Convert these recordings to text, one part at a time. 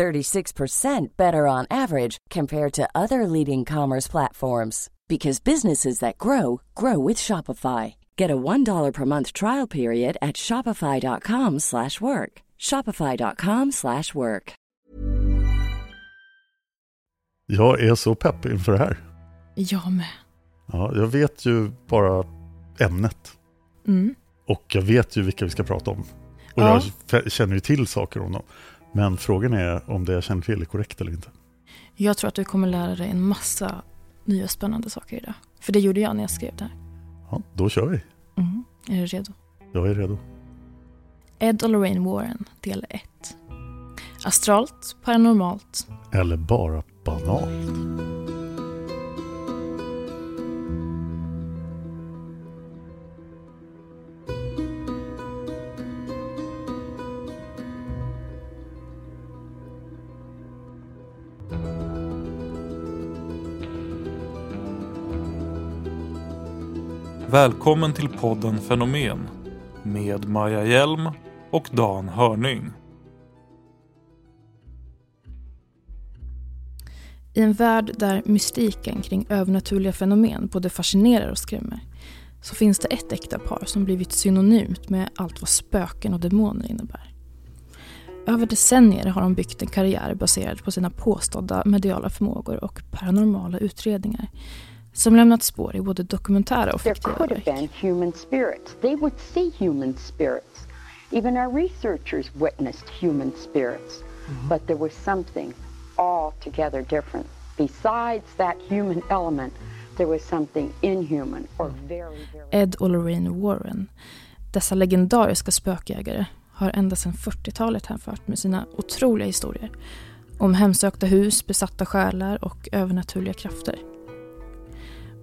36% better on average compared to other leading commerce platforms because businesses that grow grow with Shopify. Get a $1 per month trial period at shopify.com/work. shopify.com/work. Jag är så pepp inför det här. Jag med. Ja, jag vet ju bara ämnet. Mm. Och jag vet ju vilka vi ska prata om. Och Ja. jag känner ju till saker om dem. Men frågan är om det jag känner till är korrekt eller inte. Jag tror att du kommer lära dig en massa nya spännande saker idag. För det gjorde jag när jag skrev det här. Ja, då kör vi. Mm. Är du redo? Jag är redo. Ed och Lorraine Warren, del 1. Astralt, paranormalt. Eller bara banalt. Välkommen till podden Fenomen med Maja Hjelm och Dan Hörning. I en värld där mystiken kring övernaturliga fenomen både fascinerar och skrämmer så finns det ett äkta par som blivit synonymt med allt vad spöken och demoner innebär. Över decennier har de byggt en karriär baserad på sina påstådda mediala förmågor och paranormala utredningar som lämnat spår i både dokumentära och There fiktiva could have verk. been human spirits. They would see human spirits. Even our researchers witnessed human spirits. But there was something altogether different. Besides that human element, there was something inhuman or very, very Ed och Lorraine Warren. Dessa legendariska spökjägare har ända sedan 40-talet hänfört med sina otroliga historier om hemsökta hus, besatta själar och övernaturliga krafter.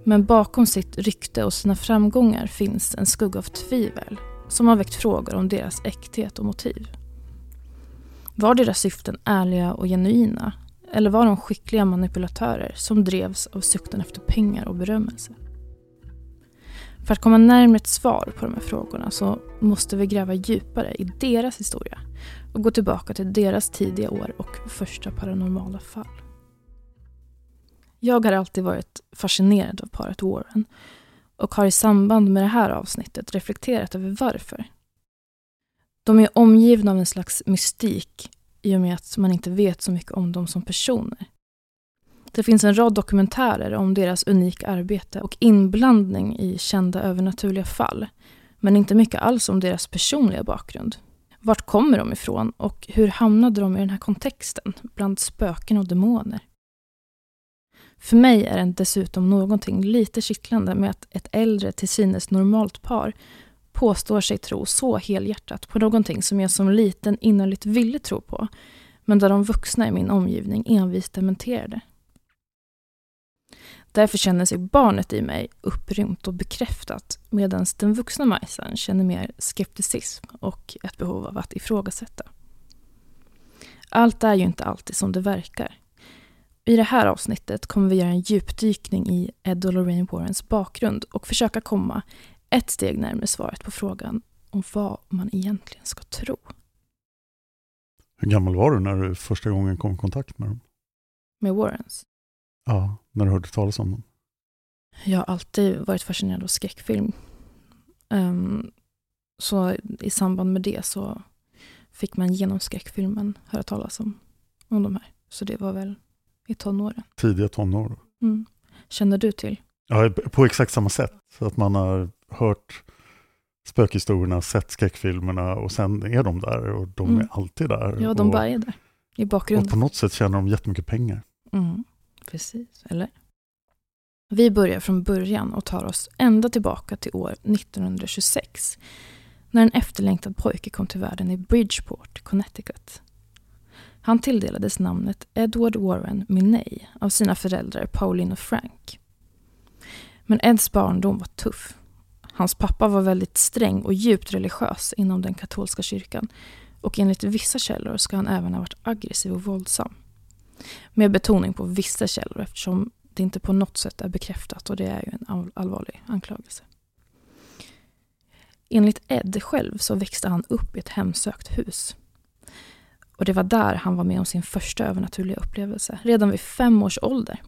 Men bakom sitt rykte och sina framgångar finns en skugga av tvivel som har väckt frågor om deras äkthet och motiv. Var deras syften ärliga och genuina? Eller var de skickliga manipulatörer som drevs av sukten efter pengar och berömmelse? För att komma närmare ett svar på de här frågorna så måste vi gräva djupare i deras historia och gå tillbaka till deras tidiga år och första paranormala fall. Jag har alltid varit fascinerad av paret Warren och har i samband med det här avsnittet reflekterat över varför. De är omgivna av en slags mystik i och med att man inte vet så mycket om dem som personer. Det finns en rad dokumentärer om deras unika arbete och inblandning i kända övernaturliga fall. Men inte mycket alls om deras personliga bakgrund. Vart kommer de ifrån och hur hamnade de i den här kontexten bland spöken och demoner? För mig är det dessutom någonting lite kittlande med att ett äldre till synes normalt par påstår sig tro så helhjärtat på någonting som jag som liten innerligt ville tro på, men där de vuxna i min omgivning envist dementerade. Därför känner sig barnet i mig upprymt och bekräftat medan den vuxna Majsan känner mer skepticism och ett behov av att ifrågasätta. Allt är ju inte alltid som det verkar. I det här avsnittet kommer vi göra en djupdykning i Ed och Lorraine Warrens bakgrund och försöka komma ett steg närmare svaret på frågan om vad man egentligen ska tro. Hur gammal var du när du första gången kom i kontakt med dem? Med Warrens. Ja, när du hörde talas om dem. Jag har alltid varit fascinerad av skräckfilm. Ehm, så i samband med det så fick man genom skräckfilmen höra talas om, om de här. Så det var väl i tonåren. Tidiga tonår. Mm. Känner du till? Ja, på exakt samma sätt. Så att man har hört spökhistorierna, sett skräckfilmerna och sen är de där och de Mm. är alltid där. Ja, de och, bara är där. I och bakgrunden. på något sätt tjänar de jättemycket pengar. Mm, precis, eller? Vi börjar från början och tar oss ända tillbaka till år 1926 när en efterlängtad pojke kom till världen i Bridgeport, Connecticut. Han tilldelades namnet Edward Warren Minney av sina föräldrar Pauline och Frank. Men Eds barndom var tuff. Hans pappa var väldigt sträng och djupt religiös inom den katolska kyrkan och enligt vissa källor ska han även ha varit aggressiv och våldsam. Med betoning på vissa källor eftersom det inte på något sätt är bekräftat och det är ju en allvarlig anklagelse. Enligt Ed själv så växte han upp i ett hemsökt hus. Och det var där han var med om sin första övernaturliga upplevelse, redan vid fem års ålder.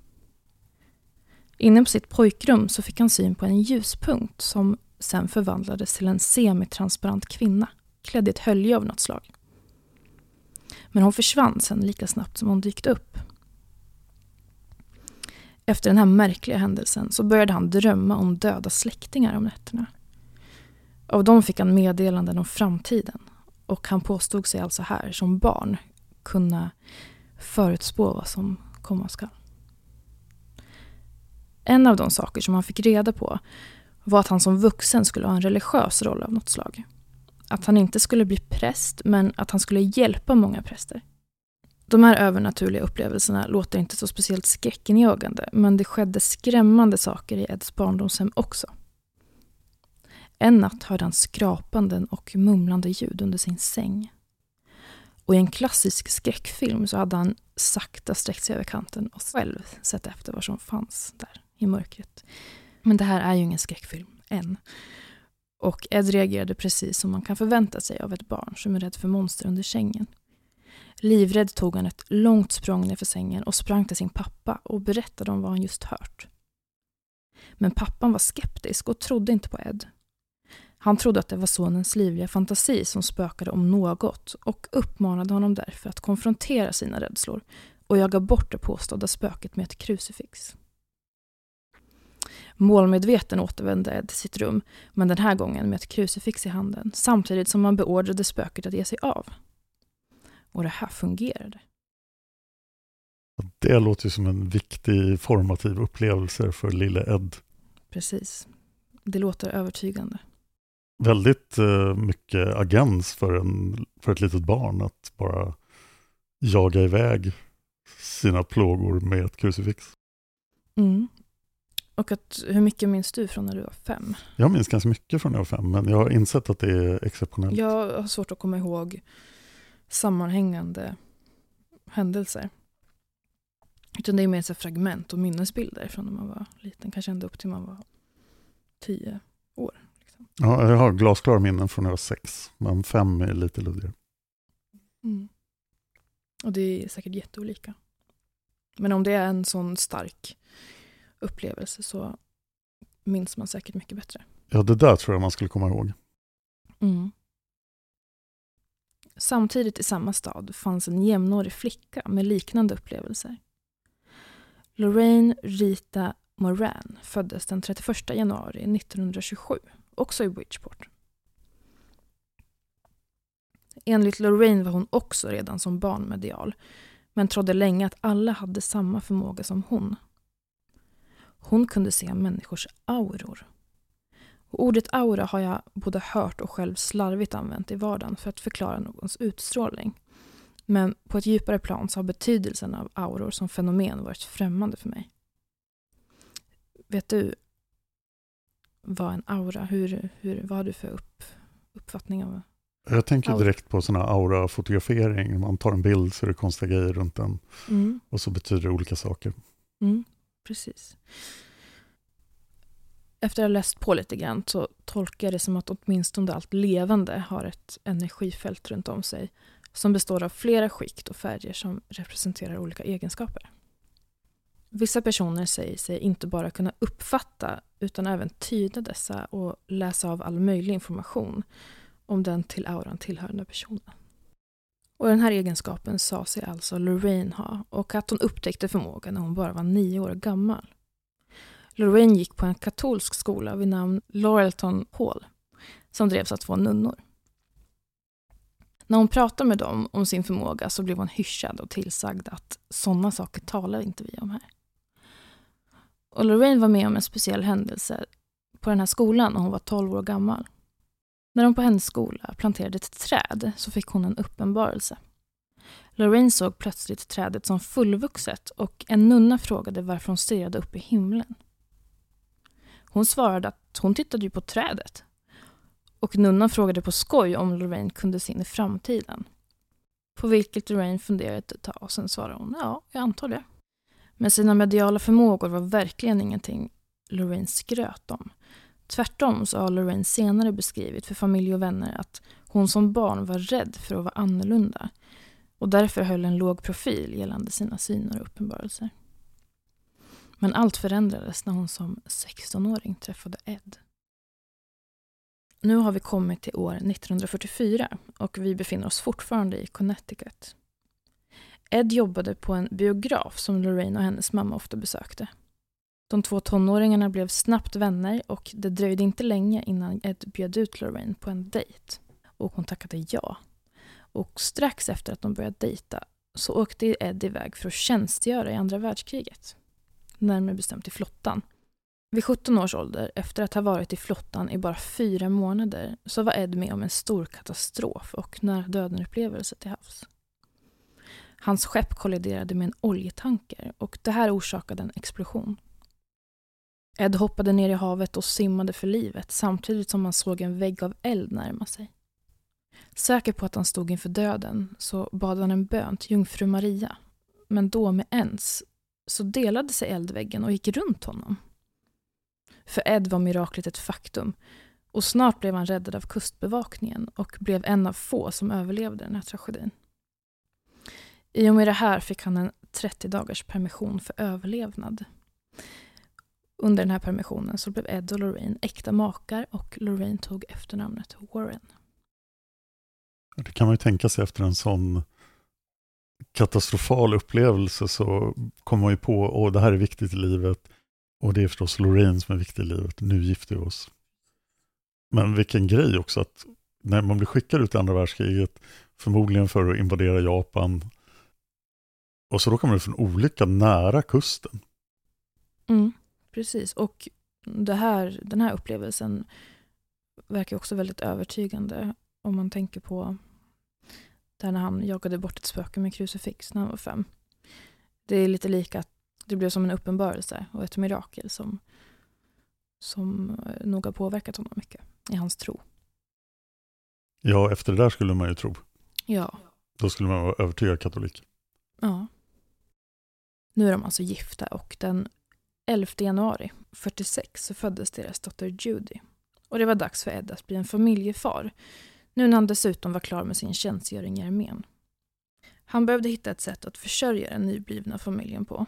Inne på sitt pojkrum så fick han syn på en ljuspunkt som sen förvandlades till en semitransparent kvinna klädd i ett hölje av något slag. Men hon försvann sen lika snabbt som hon dykt upp. Efter den här märkliga händelsen så började han drömma om döda släktingar om nätterna. Av dem fick han meddelanden om framtiden och han påstod sig alltså här som barn kunna förutspå vad som komma skall. En av de saker som han fick reda på var att han som vuxen skulle ha en religiös roll av något slag. Att han inte skulle bli präst, men att han skulle hjälpa många präster. De här övernaturliga upplevelserna låter inte så speciellt skräckinjagande, men det skedde skrämmande saker i Eds barndomshem också. En natt hörde han skrapanden och mumlande ljud under sin säng. Och i en klassisk skräckfilm så hade han sakta sträckt sig över kanten och själv sett efter vad som fanns där i mörkret. Men det här är ju ingen skräckfilm, än. Och Ed reagerade precis som man kan förvänta sig av ett barn som är rädd för monster under sängen. Livrädd tog han ett långt språng nerför sängen och sprang till sin pappa och berättade om vad han just hört. Men pappan var skeptisk och trodde inte på Ed. Han trodde att det var sonens livliga fantasi som spökade om något och uppmanade honom därför att konfrontera sina rädslor och jaga bort det påstådda spöket med ett krucifix. Målmedveten återvände Ed till sitt rum, men den här gången med ett krucifix i handen, samtidigt som man beordrade spöket att ge sig av. Och det här fungerade. Det låter ju som en viktig formativ upplevelse för lille Ed. Precis. Det låter övertygande. Väldigt uh, mycket agens för, en, för ett litet barn att bara jaga iväg sina plågor med ett krucifix. Mm. Och att, hur mycket minns du från när du var fem? Jag minns ganska mycket från när jag var fem, men jag har insett att det är exceptionellt. Jag har svårt att komma ihåg sammanhängande händelser. Utan det är mer så fragment och minnesbilder från när man var liten, kanske ända upp till man var tio år. Ja, jag har glasklara minnen från när jag var sex, men fem är lite luddigare. Mm. Och det är säkert jätteolika. Men om det är en sån stark upplevelse så minns man säkert mycket bättre. Ja, det där tror jag man skulle komma ihåg. Mm. Samtidigt i samma stad fanns en jämnårig flicka med liknande upplevelser. Lorraine Rita Moran föddes den 31 januari 1927, också i Bridgeport. Enligt Lorraine var hon också redan som barn medial, men trodde länge att alla hade samma förmåga som hon. Hon kunde se människors auror. Och ordet aura har jag både hört och själv slarvigt använt i vardagen för att förklara någons utstrålning. Men på ett djupare plan så har betydelsen av auror som fenomen varit främmande för mig. Vet du vad en aura, hur, hur, vad har du för upp, uppfattning av Jag tänker direkt på sådana aura-fotografering. Man tar en bild så är det konstiga grejer runt den. Mm. Och så betyder det olika saker. Mm precis. Efter att ha läst på lite grann så tolkar jag det som att åtminstone allt levande har ett energifält runt om sig som består av flera skikt och färger som representerar olika egenskaper. Vissa personer säger sig inte bara kunna uppfatta utan även tyda dessa och läsa av all möjlig information om den till auran tillhörande personen. Och den här egenskapen sa sig alltså Lorraine ha och att hon upptäckte förmågan när hon bara var nio år gammal. Lorraine gick på en katolsk skola vid namn Laurelton Hall som drevs av två nunnor. När hon pratade med dem om sin förmåga så blev hon hyschad och tillsagd att sådana saker talar inte vi om här. Och Lorraine var med om en speciell händelse på den här skolan när hon var 12 år gammal. När de på hennes skola planterade ett träd så fick hon en uppenbarelse. Lorraine såg plötsligt trädet som fullvuxet och en nunna frågade varför hon stirrade upp i himlen. Hon svarade att hon tittade ju på trädet. Och nunnan frågade på skoj om Lorraine kunde se in i framtiden. På vilket Lorraine funderade ett tag och sen svarade hon ja, jag antar det. Men sina mediala förmågor var verkligen ingenting Lorraine skröt om. Tvärtom så har Lorraine senare beskrivit för familj och vänner att hon som barn var rädd för att vara annorlunda och därför höll en låg profil gällande sina syner och uppenbarelser. Men allt förändrades när hon som 16-åring träffade Ed. Nu har vi kommit till år 1944 och vi befinner oss fortfarande i Connecticut. Ed jobbade på en biograf som Lorraine och hennes mamma ofta besökte. De två tonåringarna blev snabbt vänner och det dröjde inte länge innan Ed bjöd ut Lorraine på en dejt. Och hon tackade ja. Och strax efter att de började dejta så åkte Ed iväg för att tjänstgöra i andra världskriget. Närmare bestämt i flottan. Vid 17 års ålder, efter att ha varit i flottan i bara fyra månader, så var Ed med om en stor katastrof och nära döden-upplevelse till havs. Hans skepp kolliderade med en oljetanker och det här orsakade en explosion. Ed hoppade ner i havet och simmade för livet samtidigt som han såg en vägg av eld närma sig. Säker på att han stod inför döden så bad han en bön till jungfru Maria. Men då med ens så delade sig eldväggen och gick runt honom. För Ed var miraklet ett faktum och snart blev han räddad av kustbevakningen och blev en av få som överlevde den här tragedin. I och med det här fick han en 30 dagars permission för överlevnad. Under den här permissionen så blev Ed och Lorraine äkta makar och Lorraine tog efternamnet Warren. Det kan man ju tänka sig efter en sån katastrofal upplevelse så kommer man ju på att det här är viktigt i livet och det är förstås Lorraine som är viktig i livet. Nu gifter vi oss. Men vilken grej också att när man blir skickad ut i andra världskriget, förmodligen för att invadera Japan, och så råkar man ut för en olycka nära kusten. Mm, precis, och det här, den här upplevelsen verkar också väldigt övertygande om man tänker på där när han jagade bort ett spöke med krucifix när han var fem. Det är lite lika att det blev som en uppenbarelse och ett mirakel som, som eh, nog har påverkat honom mycket i hans tro. Ja, efter det där skulle man ju tro. Ja. Då skulle man vara övertygad katolik. Ja. Nu är de alltså gifta och den 11 januari 46 så föddes deras dotter Judy. Och det var dags för Ed att bli en familjefar nu när han dessutom var klar med sin tjänstgöring i armén. Han behövde hitta ett sätt att försörja den nyblivna familjen på.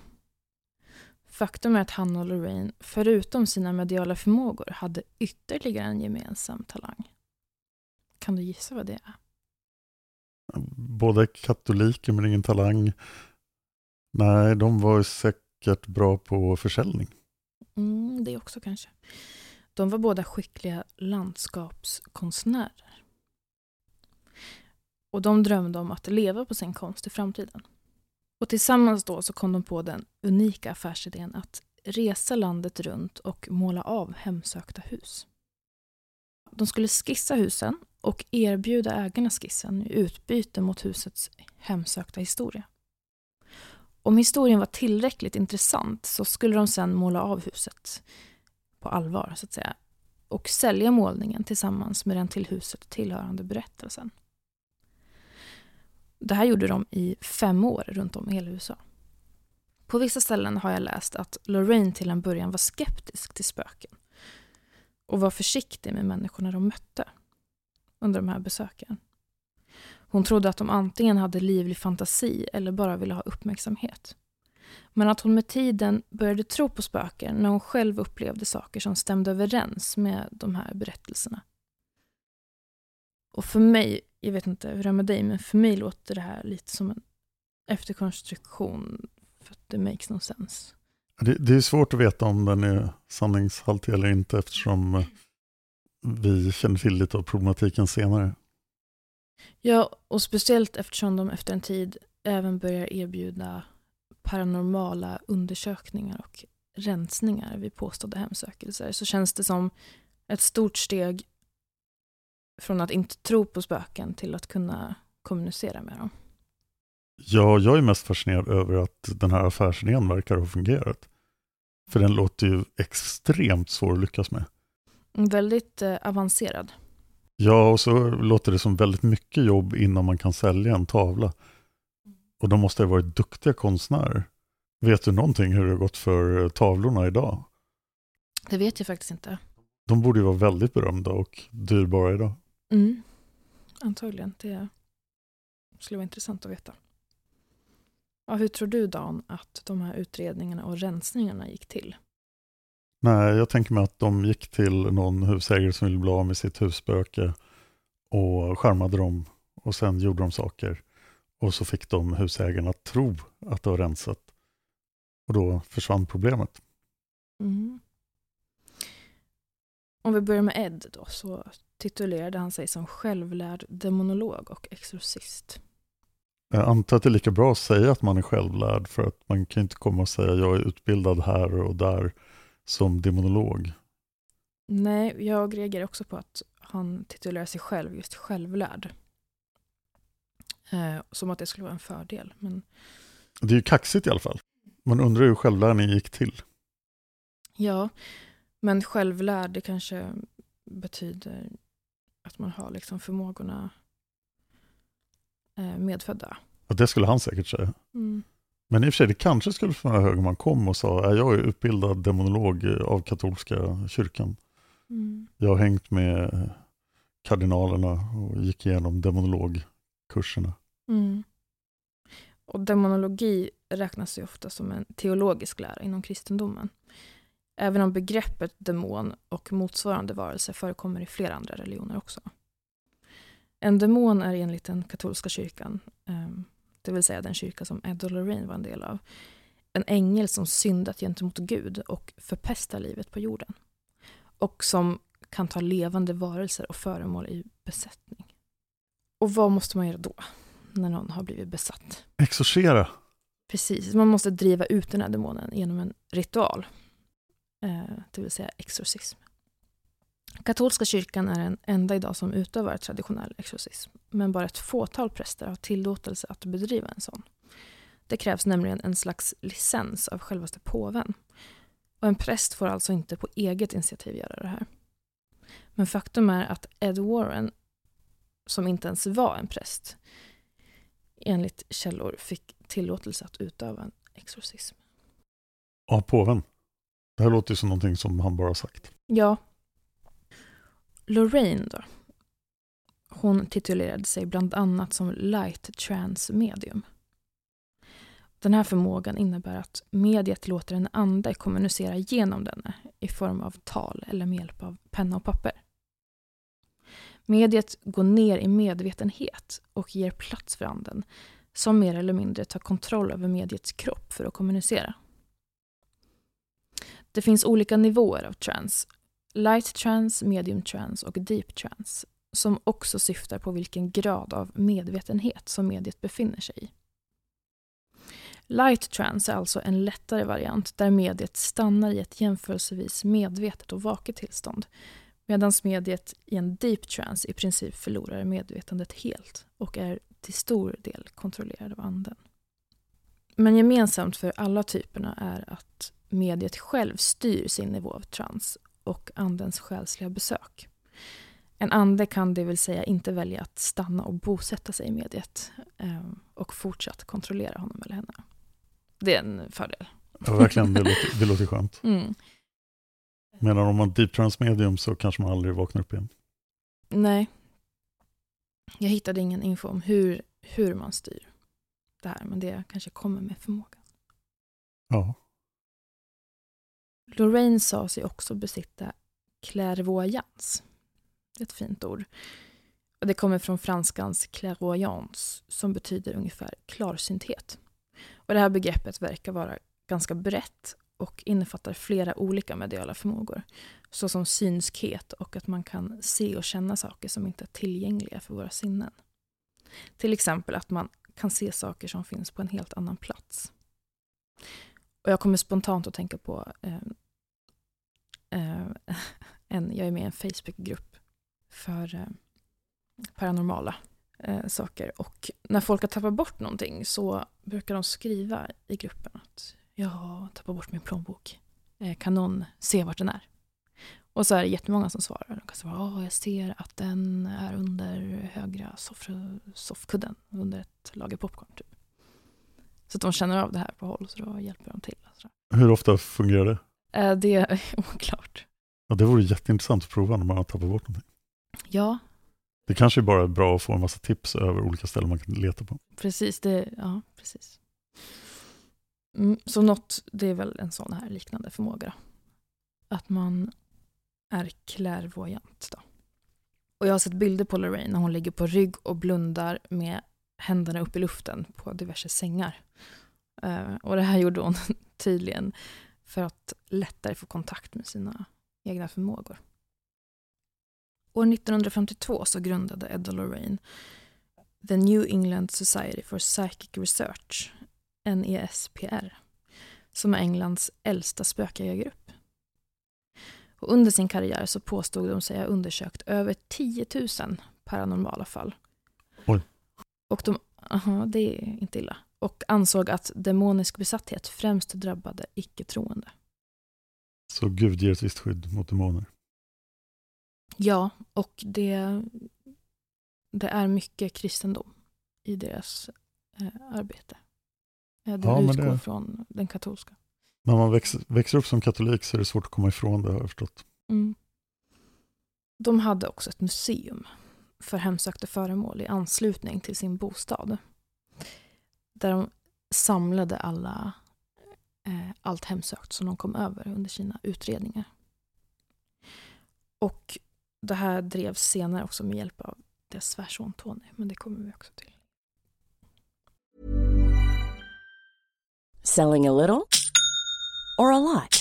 Faktum är att han och Lorraine, förutom sina mediala förmågor, hade ytterligare en gemensam talang. Kan du gissa vad det är? Båda katoliker men ingen talang. Nej, de var säkert bra på försäljning. Mm, det också kanske. De var båda skickliga landskapskonstnärer. Och de drömde om att leva på sin konst i framtiden. Och tillsammans då så kom de på den unika affärsidén att resa landet runt och måla av hemsökta hus. De skulle skissa husen och erbjuda ägarna skissen i utbyte mot husets hemsökta historia. Om historien var tillräckligt intressant så skulle de sen måla av huset på allvar, så att säga, och sälja målningen tillsammans med den till huset tillhörande berättelsen. Det här gjorde de i fem år runt om i hela USA. På vissa ställen har jag läst att Lorraine till en början var skeptisk till spöken och var försiktig med människorna de mötte under de här besöken. Hon trodde att de antingen hade livlig fantasi eller bara ville ha uppmärksamhet. Men att hon med tiden började tro på spöken när hon själv upplevde saker som stämde överens med de här berättelserna. Och för mig jag vet inte hur det är med dig, men för mig låter det här lite som en efterkonstruktion. För att det makes no sense. Det, det är svårt att veta om den är sanningshaltig eller inte eftersom vi känner till lite av problematiken senare. Ja, och speciellt eftersom de efter en tid även börjar erbjuda paranormala undersökningar och rensningar vid påstådda hemsökelser så känns det som ett stort steg från att inte tro på spöken till att kunna kommunicera med dem. Ja, jag är mest fascinerad över att den här affärsidén verkar ha fungerat. För den låter ju extremt svår att lyckas med. Väldigt eh, avancerad. Ja, och så låter det som väldigt mycket jobb innan man kan sälja en tavla. Och de måste ha varit duktiga konstnärer. Vet du någonting hur det har gått för tavlorna idag? Det vet jag faktiskt inte. De borde ju vara väldigt berömda och dyrbara idag. Mm. Antagligen. Det skulle vara intressant att veta. Ja, hur tror du Dan att de här utredningarna och rensningarna gick till? Nej, jag tänker mig att de gick till någon husägare som ville bli av med sitt husspöke och skärmade dem och sen gjorde de saker. Och så fick de husägarna att tro att det var rensat. Och då försvann problemet. Mm. Om vi börjar med Ed då, så titulerade han sig som självlärd demonolog och exorcist. Jag antar att det är lika bra att säga att man är självlärd för att man kan inte komma och säga jag är utbildad här och där som demonolog. Nej, jag reagerar också på att han titulerar sig själv just självlärd. Eh, som att det skulle vara en fördel. Men Det är ju kaxigt i alla fall. Man undrar hur självlärningen gick till. ja, men självlärd det kanske betyder att man har liksom förmågorna eh, medfödda. Och det skulle han säkert säga. Mm. Men i och för sig, det kanske skulle vara hög om man kom och sa "Ja, jag är utbildad demonolog av katolska kyrkan. Mm. Jag har hängt med kardinalerna och gick igenom demonologkurserna. Mm. Och demonologi räknas ju ofta som en teologisk lära inom kristendomen. Även om begreppet demon och motsvarande varelse förekommer i flera andra religioner också. En demon är enligt den katolska kyrkan, ehm, det vill säga den kyrka som Ed och Lorraine var en del av, en ängel som syndat gentemot Gud och förpestar livet på jorden. Och som kan ta levande varelser och föremål i besättning. Och vad måste man göra då? när någon har blivit besatt. Exorcera. Precis, man måste driva ut den här demonen genom en ritual. Eh, det vill säga exorcism. Katolska kyrkan är den enda idag som utövar traditionell exorcism. Men bara ett fåtal präster har tillåtelse att bedriva en sån. Det krävs nämligen en slags licens av självaste påven. Och en präst får alltså inte på eget initiativ göra det här. Men faktum är att Ed Warren, som inte ens var en präst, enligt källor fick tillåtelse att utöva en exorcism. Av påven. Det här låter ju som någonting som han bara sagt. Ja. Lorraine då? Hon titulerade sig bland annat som light trans medium. Den här förmågan innebär att mediet låter en ande kommunicera genom denne i form av tal eller med hjälp av penna och papper. Mediet går ner i medvetenhet och ger plats för anden som mer eller mindre tar kontroll över mediets kropp för att kommunicera. Det finns olika nivåer av trance. Light trance, medium trance och deep trance som också syftar på vilken grad av medvetenhet som mediet befinner sig i. Light trance är alltså en lättare variant där mediet stannar i ett jämförelsevis medvetet och vaket tillstånd medan mediet i en deep trance i princip förlorar medvetandet helt och är till stor del kontrollerad av anden. Men gemensamt för alla typerna är att mediet själv styr sin nivå av trans och andens själsliga besök. En ande kan det vill säga inte välja att stanna och bosätta sig i mediet eh, och fortsatt kontrollera honom eller henne. Det är en fördel. Ja, verkligen, det låter, det låter skönt. Mm. Medan om man deep medium så kanske man aldrig vaknar upp igen. Nej. Jag hittade ingen info om hur, hur man styr det här, men det kanske kommer med förmågan. Ja. Lorraine sa sig också besitta clairvoyance. Ett fint ord. Och det kommer från franskans clairvoyance som betyder ungefär klarsynthet. Och det här begreppet verkar vara ganska brett och innefattar flera olika mediala förmågor. Såsom synskhet och att man kan se och känna saker som inte är tillgängliga för våra sinnen. Till exempel att man kan se saker som finns på en helt annan plats. Och jag kommer spontant att tänka på eh, eh, en, jag är med i en Facebookgrupp för eh, paranormala. eh, saker. Och när folk har tappat bort någonting så brukar de skriva i gruppen att jag har tappat bort min plånbok. Eh, kan någon se vart den är? Och så är det jättemånga som svarar. De kan svara, oh, jag ser att den är under högra soff soffkudden, under ett lager popcorn. Typ. Så att de känner av det här på håll, så då hjälper de till. Hur ofta fungerar det? Eh, det är oklart. Ja, det vore jätteintressant att prova när man har tappat bort någonting. Ja. Det kanske är bara bra att få en massa tips över olika ställen man kan leta på. Precis, det, ja, precis. Mm, så något, det är väl en sån här liknande förmåga. Att man är klärvoajant. Då. Och jag har sett bilder på Lorraine när hon ligger på rygg och blundar med händerna upp i luften på diverse sängar. Uh, och det här gjorde hon tydligen för att lättare få kontakt med sina egna förmågor. År 1952 så grundade Ed Lorraine The New England Society for Psychic Research, NESPR, som är Englands äldsta spökjägargrupp. Och under sin karriär så påstod de sig ha undersökt över 10 000 paranormala fall. Oj. Och de, aha, det är inte illa. Och ansåg att demonisk besatthet främst drabbade icke-troende. Så Gud ger ett visst skydd mot demoner? Ja, och det, det är mycket kristendom i deras eh, arbete. Eh, det Ja, utgår det- från den katolska. När man växer, växer upp som katolik så är det svårt att komma ifrån det har jag förstått. Mm. De hade också ett museum för hemsökta föremål i anslutning till sin bostad. Där de samlade alla, eh, allt hemsökt som de kom över under sina utredningar. Och det här drevs senare också med hjälp av deras svärson Tony, men det kommer vi också till. Selling a little or a lot?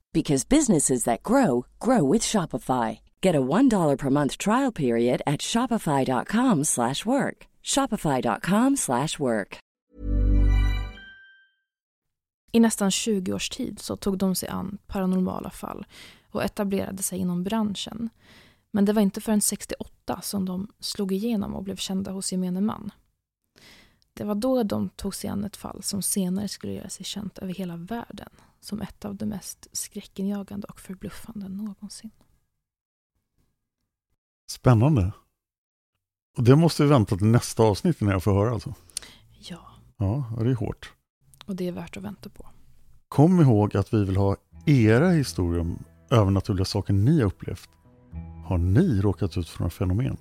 because businesses that grow grow with Shopify. Get a one dollar per month trial period at shopify.com/work. shopify.com/work. I nästan 20 års tid så tog de sig an paranormala fall och etablerade sig inom branschen. Men det var inte förrän 68 som de slog igenom och blev kända hos gemene man. Det var då de tog sig an ett fall som senare skulle göra sig känt över hela världen som ett av de mest skräckinjagande och förbluffande någonsin. Spännande. Och det måste vi vänta till nästa avsnitt innan jag får höra alltså. Ja, Ja, det är hårt. och det är värt att vänta på. Kom ihåg att vi vill ha era historier om övernaturliga saker ni har upplevt. Har ni råkat ut för några fenomen?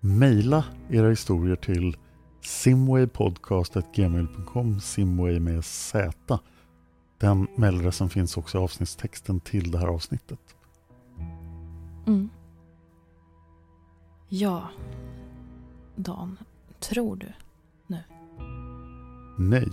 Maila era historier till simwaypodcast.gmail.com Simway med Z. Den mailadressen finns också i avsnittstexten till det här avsnittet. Mm. Ja, Dan, tror du? Nej.